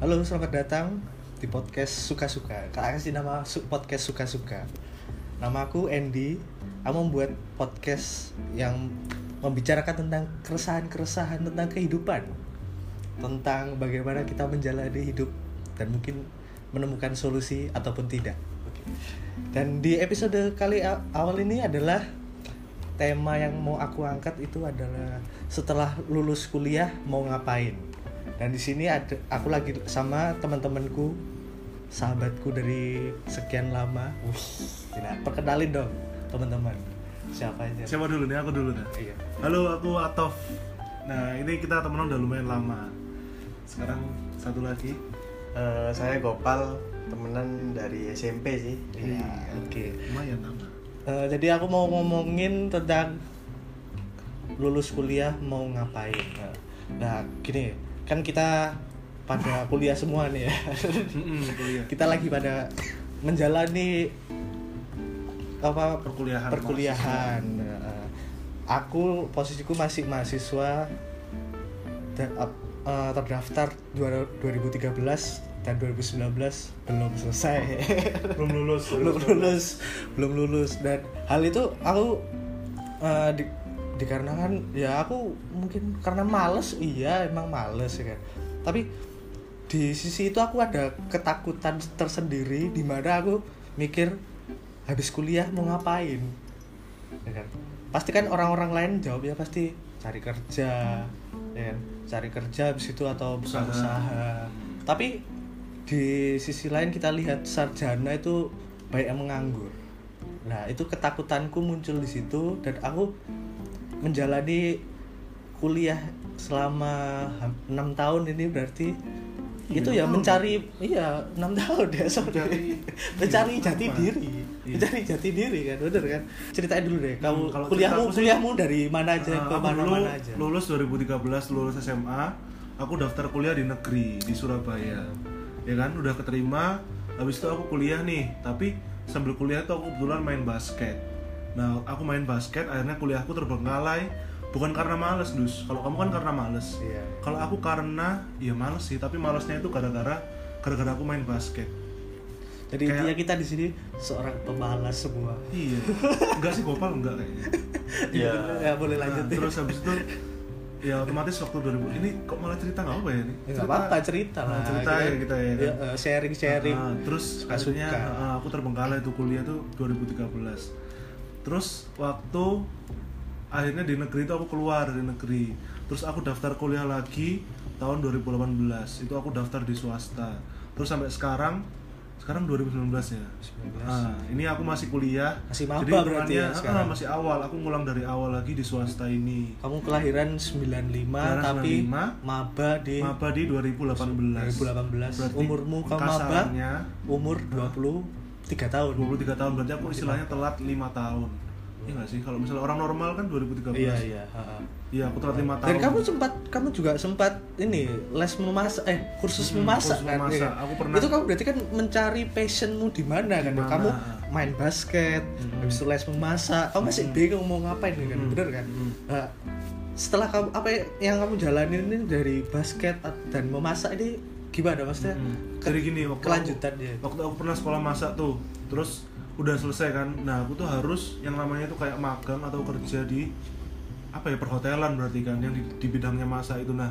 Halo, selamat datang di podcast Suka-Suka. Kak kasih nama podcast Suka-Suka. Nama aku Andy. Aku membuat podcast yang membicarakan tentang keresahan-keresahan tentang kehidupan. Tentang bagaimana kita menjalani hidup dan mungkin menemukan solusi ataupun tidak. Dan di episode kali awal ini adalah tema yang mau aku angkat itu adalah setelah lulus kuliah mau ngapain. Dan di sini ada aku lagi sama teman-temanku, sahabatku dari sekian lama. Wih, perkenalin dong teman-teman. Siapa aja? Siapa dulu nih? Aku dulu dah. Iya. Halo, aku Atof. Nah, ini kita temenan udah lumayan lama. Sekarang satu lagi. Eh, saya Gopal, temenan dari SMP sih. Iya, oke. Lumayan lama. Eh, jadi aku mau ngomongin tentang lulus kuliah mau ngapain. Nah, gini, kan kita pada kuliah semua nih ya. Kuliah. kita lagi pada menjalani apa Perkuliahan. perkuliahan. Nah, aku posisiku masih mahasiswa eh, terdaftar dua- 2013 dan 2019 belum selesai. Belum lulus. belum lulus belum lulus dan hal itu aku eh, di, dikarenakan ya aku mungkin karena males iya emang males ya kan. Tapi di sisi itu aku ada ketakutan tersendiri di mana aku mikir habis kuliah mau ngapain? Ya kan? Pasti kan orang-orang lain jawabnya pasti cari kerja ya kan? Cari kerja habis itu atau Usaha. usaha. Tapi di sisi lain kita lihat sarjana itu banyak yang menganggur. Nah itu ketakutanku muncul di situ dan aku menjalani kuliah selama enam tahun ini berarti Iya, itu ya tahun. mencari iya enam tahun ya sorry. Mencari- mencari jati Apa? diri. Iya. mencari jati diri kan bener kan? Ceritain dulu deh kamu Hmm, kalau kuliahmu sih- kuliahmu dari mana aja Nah, ke mana mana aja? lulus 2013 lulus SMA aku daftar kuliah di negeri di Surabaya. Ya kan udah keterima habis itu aku kuliah nih. Tapi sambil kuliah tuh aku kebetulan main basket nah aku main basket akhirnya kuliahku terbengkalai bukan karena males dus. Kalau kamu kan karena males. Iya. kalau aku karena ya males sih. Tapi malesnya itu gara-gara gara-gara aku main basket. Jadi kayak- intinya kita di sini seorang pemalas semua. Iya. Enggak sih gopal enggak kayaknya Iya. ya boleh Nah, lanjut deh. terus habis itu ya otomatis waktu 2000 ini kok malah cerita nggak apa ya ini? Ya, nggak apa-apa cerita lah Nah, cerita ya kita ya kan? eh, sharing sharing. Ah, terus akhirnya ah, aku terbengkalai tuh kuliah tuh 2013 terus waktu akhirnya di negeri itu aku keluar dari negeri. Terus aku daftar kuliah lagi tahun 2018 itu aku daftar di swasta. Terus sampai sekarang sekarang 2019 ya? 2019. Nah, ini aku masih kuliah. Masih maba berarti ya ah, sekarang. Masih awal. Aku ngulang dari awal lagi di swasta ini. Kamu kelahiran 95 kelahiran tapi 95, maba di maba di 2018 2018 berarti umurmu kamu maba? umur 20 tiga tahun 23 tahun berarti aku istilahnya telat lima tahun Iya gak sih? Kalau misalnya orang normal kan 2013. Iya, iya. Iya, aku telat lima tahun. Dan kamu sempat kamu juga sempat ini les memasak eh kursus hmm, memasak kursus kan. Memasak. Iya. Aku pernah. Itu kamu berarti kan mencari passionmu di mana kan? Di mana? Kamu main basket, hmm. habis itu les memasak. Kamu masih hmm. bingung mau ngapain kan? Hmm. Bener kan? Hmm. Nah, setelah kamu apa yang kamu jalanin ini dari basket dan memasak ini gimana maksudnya Hmm. Jadi gini, waktu kelanjutannya aku, waktu aku pernah sekolah masak tuh Terus udah selesai kan Nah aku tuh harus yang namanya tuh kayak magang atau kerja di Apa ya, perhotelan berarti kan Yang di, di bidangnya masak itu Nah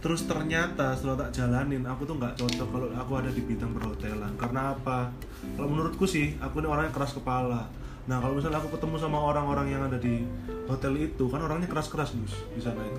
Terus ternyata setelah tak jalanin aku tuh nggak cocok kalau aku ada di bidang perhotelan karena apa? Kalau menurutku sih aku ini orangnya keras kepala. Nah kalau misalnya aku ketemu sama orang-orang yang ada di hotel itu kan orangnya keras-keras gus di sana itu.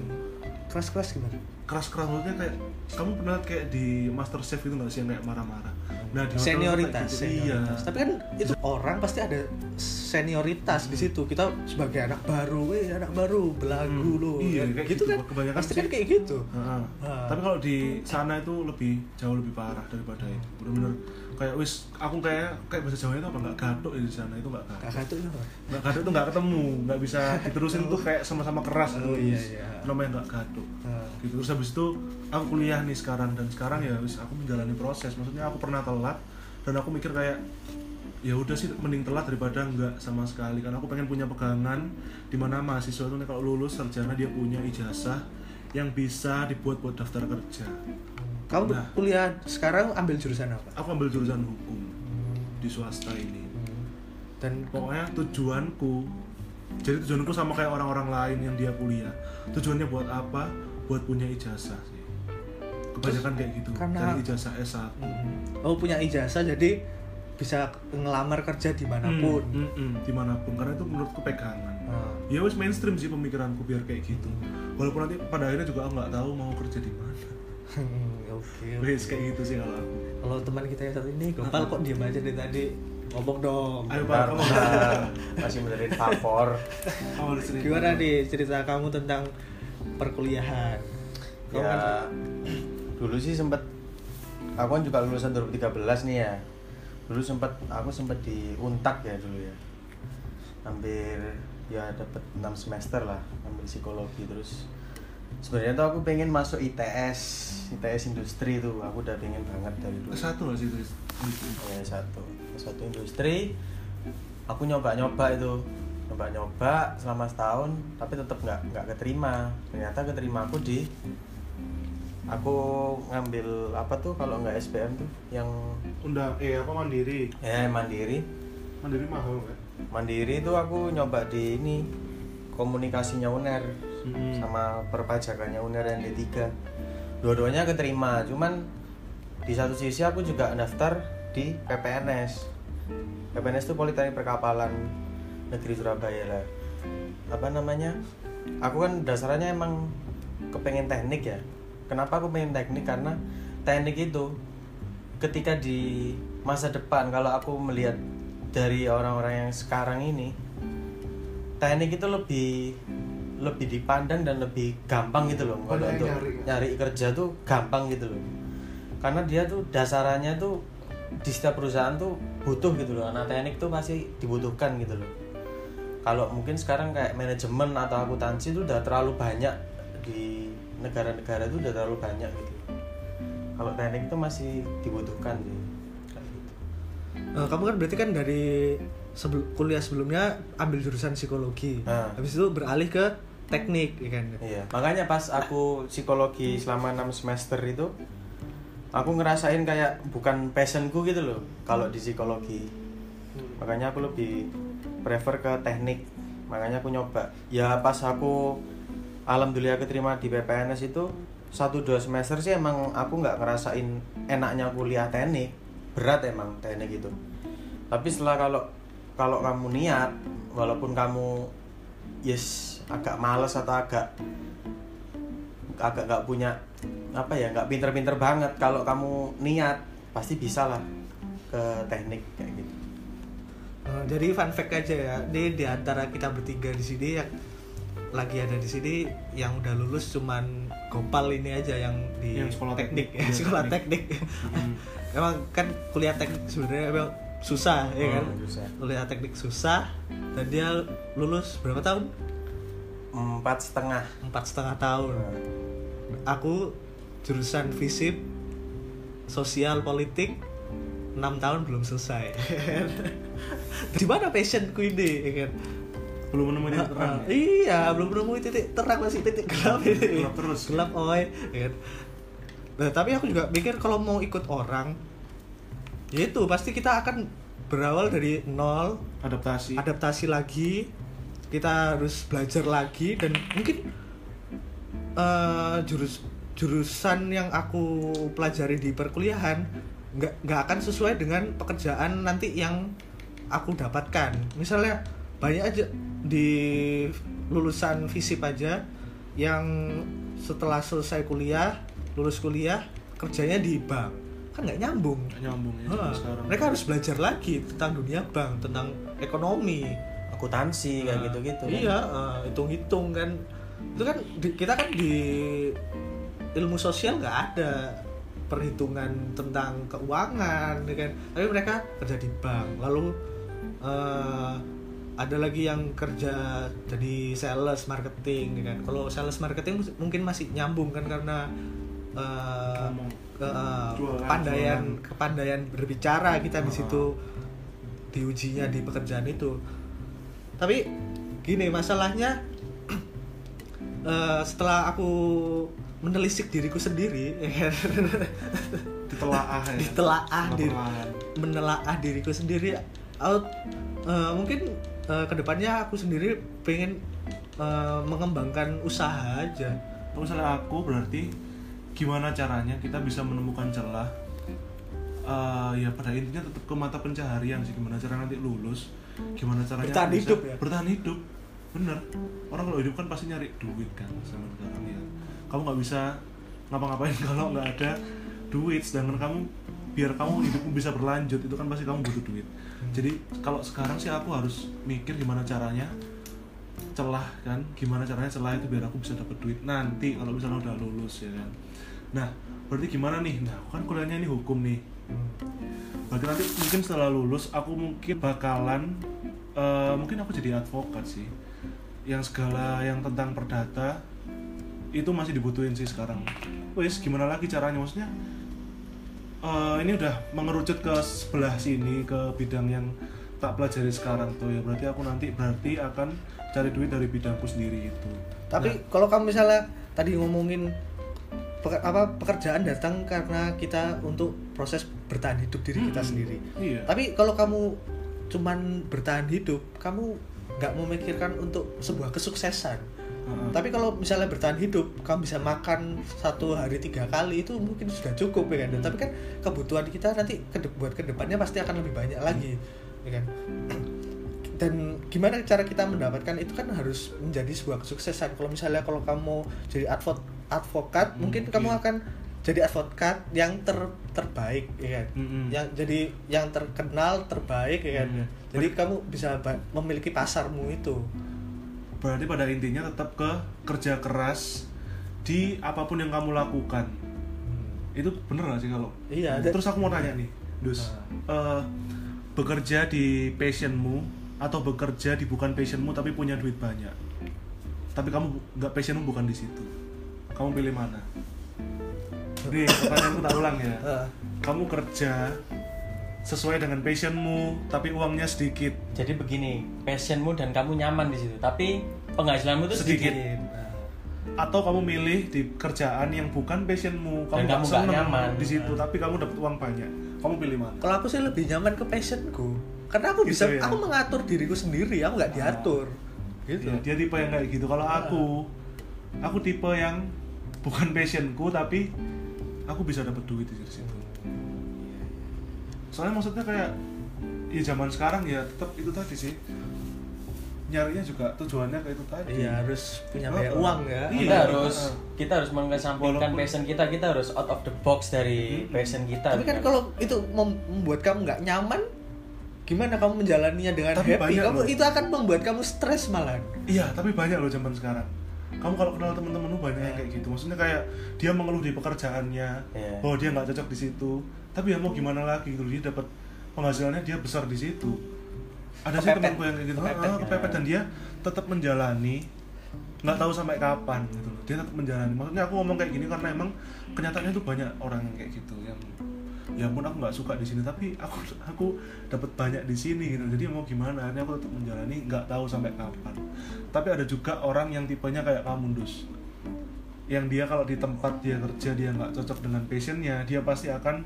keras keras gimana keras-keras maksudnya kayak kamu pernah kayak di Master Chef itu nggak sih yang kayak marah-marah nah di senioritas, gitu. senioritas. iya Tapi kan itu orang pasti ada senioritas di situ. Kita sebagai anak baru, eh anak baru belagu Hmm, lo. iya, Kan kayak gitu, gitu. kan. Kebanyakan Pasti kan kayak gitu. Heeh. Ah. tapi kalau di sana itu lebih jauh lebih parah daripada itu bener-bener kayak wis aku kayak kayak bahasa Jawa itu apa nggak gaduh ya di sana itu nggak gaduh Kakak tuh apa? nggak gaduh tuh nggak ketemu nggak bisa diterusin tuh kayak sama-sama keras Oh, gitu, iya, iya. namanya nggak gaduh Ah. gitu terus habis itu aku kuliah nih sekarang dan sekarang ya wis aku menjalani proses. Maksudnya aku pernah telat dan aku mikir kayak ya udah sih mending telat daripada enggak sama sekali. Karena aku pengen punya pegangan di mana mahasiswa itu nih kalau lulus sarjana dia punya ijazah yang bisa dibuat buat daftar kerja. Kamu Nah. kuliah sekarang ambil jurusan apa? Aku ambil jurusan hukum di swasta ini. Dan pokoknya tujuanku jadi tujuanku sama kayak orang-orang lain yang dia kuliah. Tujuannya buat apa? Buat punya ijazah sih kebanyakan kayak gitu karena- dari ijazah S1 oh punya ijazah jadi bisa ngelamar kerja di mana pun. Hmm, hmm, hmm, di mana pun karena itu menurutku pegangan. Ah. ya wes mainstream sih pemikiranku biar kayak gitu. Walaupun nanti pada akhirnya juga aku nggak tahu mau kerja di mana. Oke oke. wes kayak gitu sih kalau aku. Kalau teman kita yang satu ini gopal kok diam aja dari tadi. Ngomong dong. Ayo pak masih benerin favor cerita. gimana nih cerita kamu tentang perkuliahan? Kamu ya kan- dulu sih sempet aku kan juga lulusan 2013 nih ya. Dulu sempet aku sempet di untak ya dulu ya. Hampir ya dapat 6 semester lah ambil psikologi terus. Sebenarnya tuh aku pengen masuk ITS ITS industri tuh. Aku udah pengen banget dari dulu. Satu lah sih ya satu. Satu industri. Aku nyoba nyoba itu. Nyoba nyoba selama setahun tapi tetap nggak nggak keterima. Ternyata keterima aku di aku ngambil apa tuh kalau nggak SBM tuh? Yang undang eh apa mandiri? Ya mandiri. Mandiri mahal kan? Mandiri itu aku nyoba di ini komunikasinya uner. Hmm. sama perpajakannya uner yang D3 dua-duanya keterima cuman di satu sisi aku juga daftar di PPNS PPNS itu Politeknik Perkapalan Negeri Surabaya lah. Apa namanya? Aku kan dasarnya emang kepengen teknik ya kenapa aku pengen teknik? Karena teknik itu ketika di masa depan kalau aku melihat dari orang-orang yang sekarang ini teknik itu lebih lebih dipandang dan lebih gampang gitu loh. Kalau yang untuk nyari, nyari. kerja tuh gampang gitu loh. Karena dia tuh dasarannya tuh di setiap perusahaan tuh butuh gitu loh. Anak teknik tuh pasti dibutuhkan gitu loh. Kalau mungkin sekarang kayak manajemen atau akuntansi tuh udah terlalu banyak di negara-negara tuh udah terlalu banyak gitu kalau teknik itu masih dibutuhkan sih kayak gitu. Eh, kamu kan berarti kan dari sebelum kuliah sebelumnya ambil jurusan psikologi Nah. habis itu beralih ke teknik ya kan Iya, makanya pas aku psikologi selama 6 semester itu aku ngerasain kayak bukan passionku gitu loh kalau di psikologi. Makanya aku lebih prefer ke teknik. Makanya aku nyoba. Ya pas aku alhamdulillah keterima di PPNS itu. Satu dua semester sih emang aku nggak ngerasain enaknya kuliah teknik. Berat emang teknik itu. Tapi setelah kalau kalau kamu niat walaupun kamu yes agak males atau agak agak nggak punya apa ya nggak pinter-pinter banget kalau kamu niat pasti bisa lah ke teknik kayak gitu. Eh, jadi fun fact aja ya. Di di antara kita bertiga di sini yang lagi ada di sini yang udah lulus cuman Gopal ini aja yang di Yang sekolah teknik, teknik, iya, sekolah teknik. teknik. Hmm. emang kan kuliah teknik sebenarnya emang susah ya kan Hmm, susah. kuliah teknik susah dan dia lulus berapa tahun empat setengah empat setengah tahun aku jurusan fisip sosial politik enam tahun belum selesai di mana passionku ini ya kan belum menemukan yang terang. Ah, iya belum nemu titik terang masih titik gelap. Ini Gelap terus. gelap oi. Ya nah, tapi aku juga mikir kalau mau ikut orang ya itu pasti kita akan berawal dari nol adaptasi. adaptasi lagi. Kita harus belajar lagi dan mungkin eh, jurus jurusan yang aku pelajari di perkuliahan nggak nggak akan sesuai dengan pekerjaan nanti yang aku dapatkan. Misalnya banyak aja di lulusan fisip aja yang setelah selesai kuliah lulus kuliah kerjanya di bank. Kan nggak nyambung. Nggak nyambung ya sekarang. Mereka harus belajar lagi tentang dunia bank tentang ekonomi. Akuntansi kayak Nah, gitu-gitu kan. iya eh, hitung-hitung kan. Itu kan di- kita kan di ilmu sosial nggak ada perhitungan tentang keuangan ya kan? Tapi mereka kerja di bank. Lalu eh, ada lagi yang kerja jadi sales marketing kan kalau sales marketing mungkin masih nyambung kan karena Ngomong. ke, Jualan, kepandaian jualan. kepandaian berbicara kita di Ah. situ diujinya di pekerjaan itu tapi gini masalahnya eh, setelah aku menelisik diriku sendiri ditelaah ya ditelaah diri menelaah diriku sendiri out eh, mungkin eh, ke depannya aku sendiri pengen eh, mengembangkan usaha aja. Kalau misalnya aku berarti gimana caranya kita bisa menemukan celah? Eh, ya pada intinya tetap ke mata pencaharian sih gimana cara nanti lulus gimana caranya Bertahan bisa hidup ya? bertahan hidup. Bener. Orang kalau hidup kan pasti nyari duit kan zaman sekarang ya kamu nggak bisa ngapa-ngapain kalau nggak ada duit sedangkan kamu biar kamu hidupmu bisa berlanjut itu kan pasti kamu butuh duit. Jadi kalau sekarang sih aku harus mikir gimana caranya celah kan gimana caranya celah itu biar aku bisa dapat duit nanti kalau misalnya udah lulus ya kan. Nah berarti gimana nih? Nah aku kan kuliahnya ini hukum nih. Berarti nanti mungkin setelah lulus aku mungkin bakalan eh, mungkin aku jadi advokat sih. Yang segala yang tentang perdata itu masih dibutuhin sih sekarang. Wes gimana lagi caranya? Maksudnya eh, ini udah mengerucut ke sebelah sini ke bidang yang tak pelajari sekarang tuh ya. Berarti aku nanti berarti akan cari duit dari bidangku sendiri itu. Tapi kalau kamu misalnya tadi ngomongin peke- apa pekerjaan datang karena kita untuk proses bertahan hidup diri kita Mm-mm. sendiri. iya. Tapi kalau kamu cuman bertahan hidup kamu nggak memikirkan untuk sebuah kesuksesan Tapi kalau misalnya bertahan hidup kamu bisa makan satu hari tiga kali itu mungkin sudah cukup ya kan Hmm. tapi kan kebutuhan kita nanti kede- buat ke depannya pasti akan lebih banyak lagi ya kan dan gimana cara kita mendapatkan itu kan harus menjadi sebuah kesuksesan kalau misalnya kalau kamu jadi advo- advokat Hmm, mungkin kamu iya. akan jadi advokat yang ter terbaik ya kan Mm-mm. yang jadi yang terkenal terbaik ya kan Hmm. jadi kamu bisa memiliki pasarmu itu berarti pada intinya tetap ke kerja keras di apa pun yang kamu lakukan. Itu bener gak sih kalau? Iya, terus aku mau tanya nih dus. Eh, bekerja di passionmu atau bekerja di bukan passionmu tapi punya duit banyak? Tapi kamu nggak passionmu bukan di situ. Kamu pilih mana? Nih pertanyaanku tak ulang ya. Eh, kamu kerja sesuai dengan passionmu tapi uangnya sedikit. Jadi begini, passionmu dan kamu nyaman di situ, tapi penghasilanmu itu sedikit. Sedikit. atau kamu milih di kerjaan yang bukan passionmu. Dan kamu nggak nggak seneng nyaman. di situ tapi kamu dapat uang banyak. Kamu pilih mana? Kalau aku sih lebih nyaman ke passionku. Karena aku Gitu bisa ya? aku mengatur diriku sendiri aku nggak diatur. Gitu. Ya, dia tipe yang kayak gitu. Kalau aku aku tipe yang bukan passionku tapi aku bisa dapat duit di situ soalnya maksudnya kayak ya zaman sekarang ya tetap itu tadi sih nyarinya juga tujuannya kayak itu tadi iya harus punya Oh, banyak uang ya Iya. Kita harus kita harus mengesampingkan passion kita, kita harus out of the box dari Hmm. passion kita. tapi kan kalau itu mem- membuat kamu nggak nyaman gimana kamu menjalaninya dengan Tapi happy kamu loh. itu akan membuat kamu stres malah Iya, tapi banyak loh zaman sekarang. Kamu kalau kenal temen-temenmu banyak yang kayak gitu. Maksudnya kayak dia mengeluh di pekerjaannya, Iya. bahwa dia nggak cocok di situ. Tapi ya mau gimana lagi gitu, dia dapat penghasilannya dia besar di situ. Ada sih temanku yang kayak gitu, Kepepet. kepepet, kepepet dan dia tetap menjalani nggak tahu sampai kapan gitu loh. Dia tetap menjalani. Maksudnya aku ngomong kayak gini karena emang kenyataannya tuh banyak orang yang kayak gitu yang ya ampun aku nggak suka di sini tapi aku aku dapat banyak di sini gitu. Jadi mau gimana? Ini aku tetap menjalani nggak tahu sampai kapan. Tapi ada juga orang yang tipenya kayak kamu dus yang dia kalau di tempat dia kerja dia nggak cocok dengan passionnya dia pasti akan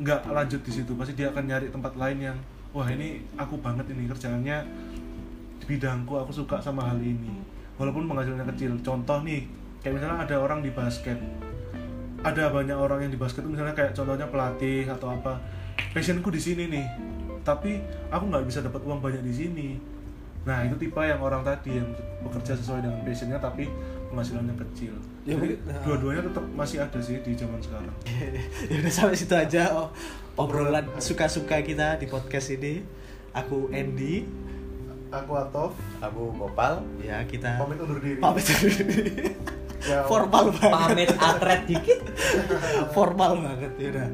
nggak lanjut di situ. Pasti dia akan nyari tempat lain yang wah ini aku banget ini kerjaannya. Di bidangku aku suka sama hal ini. Walaupun penghasilannya kecil. Contoh nih kayak misalnya ada orang di basket ada banyak orang yang di basket tuh misalnya kayak contohnya pelatih atau apa. Passionku di sini nih. Tapi aku nggak bisa dapat uang banyak di sini. Nah itu tipe yang orang tadi yang bekerja sesuai dengan passionnya tapi penghasilannya kecil. Ya, jadi nah. dua-duanya tetap masih ada sih di zaman sekarang. Ya udah sampai situ aja oh, obrolan suka-suka kita di podcast ini. Aku Andy. Aku Atof. Aku Gopal. Ya kita pamit undur diri. pamit Ya, formal banget. pamit atret dikit. formal banget ya udah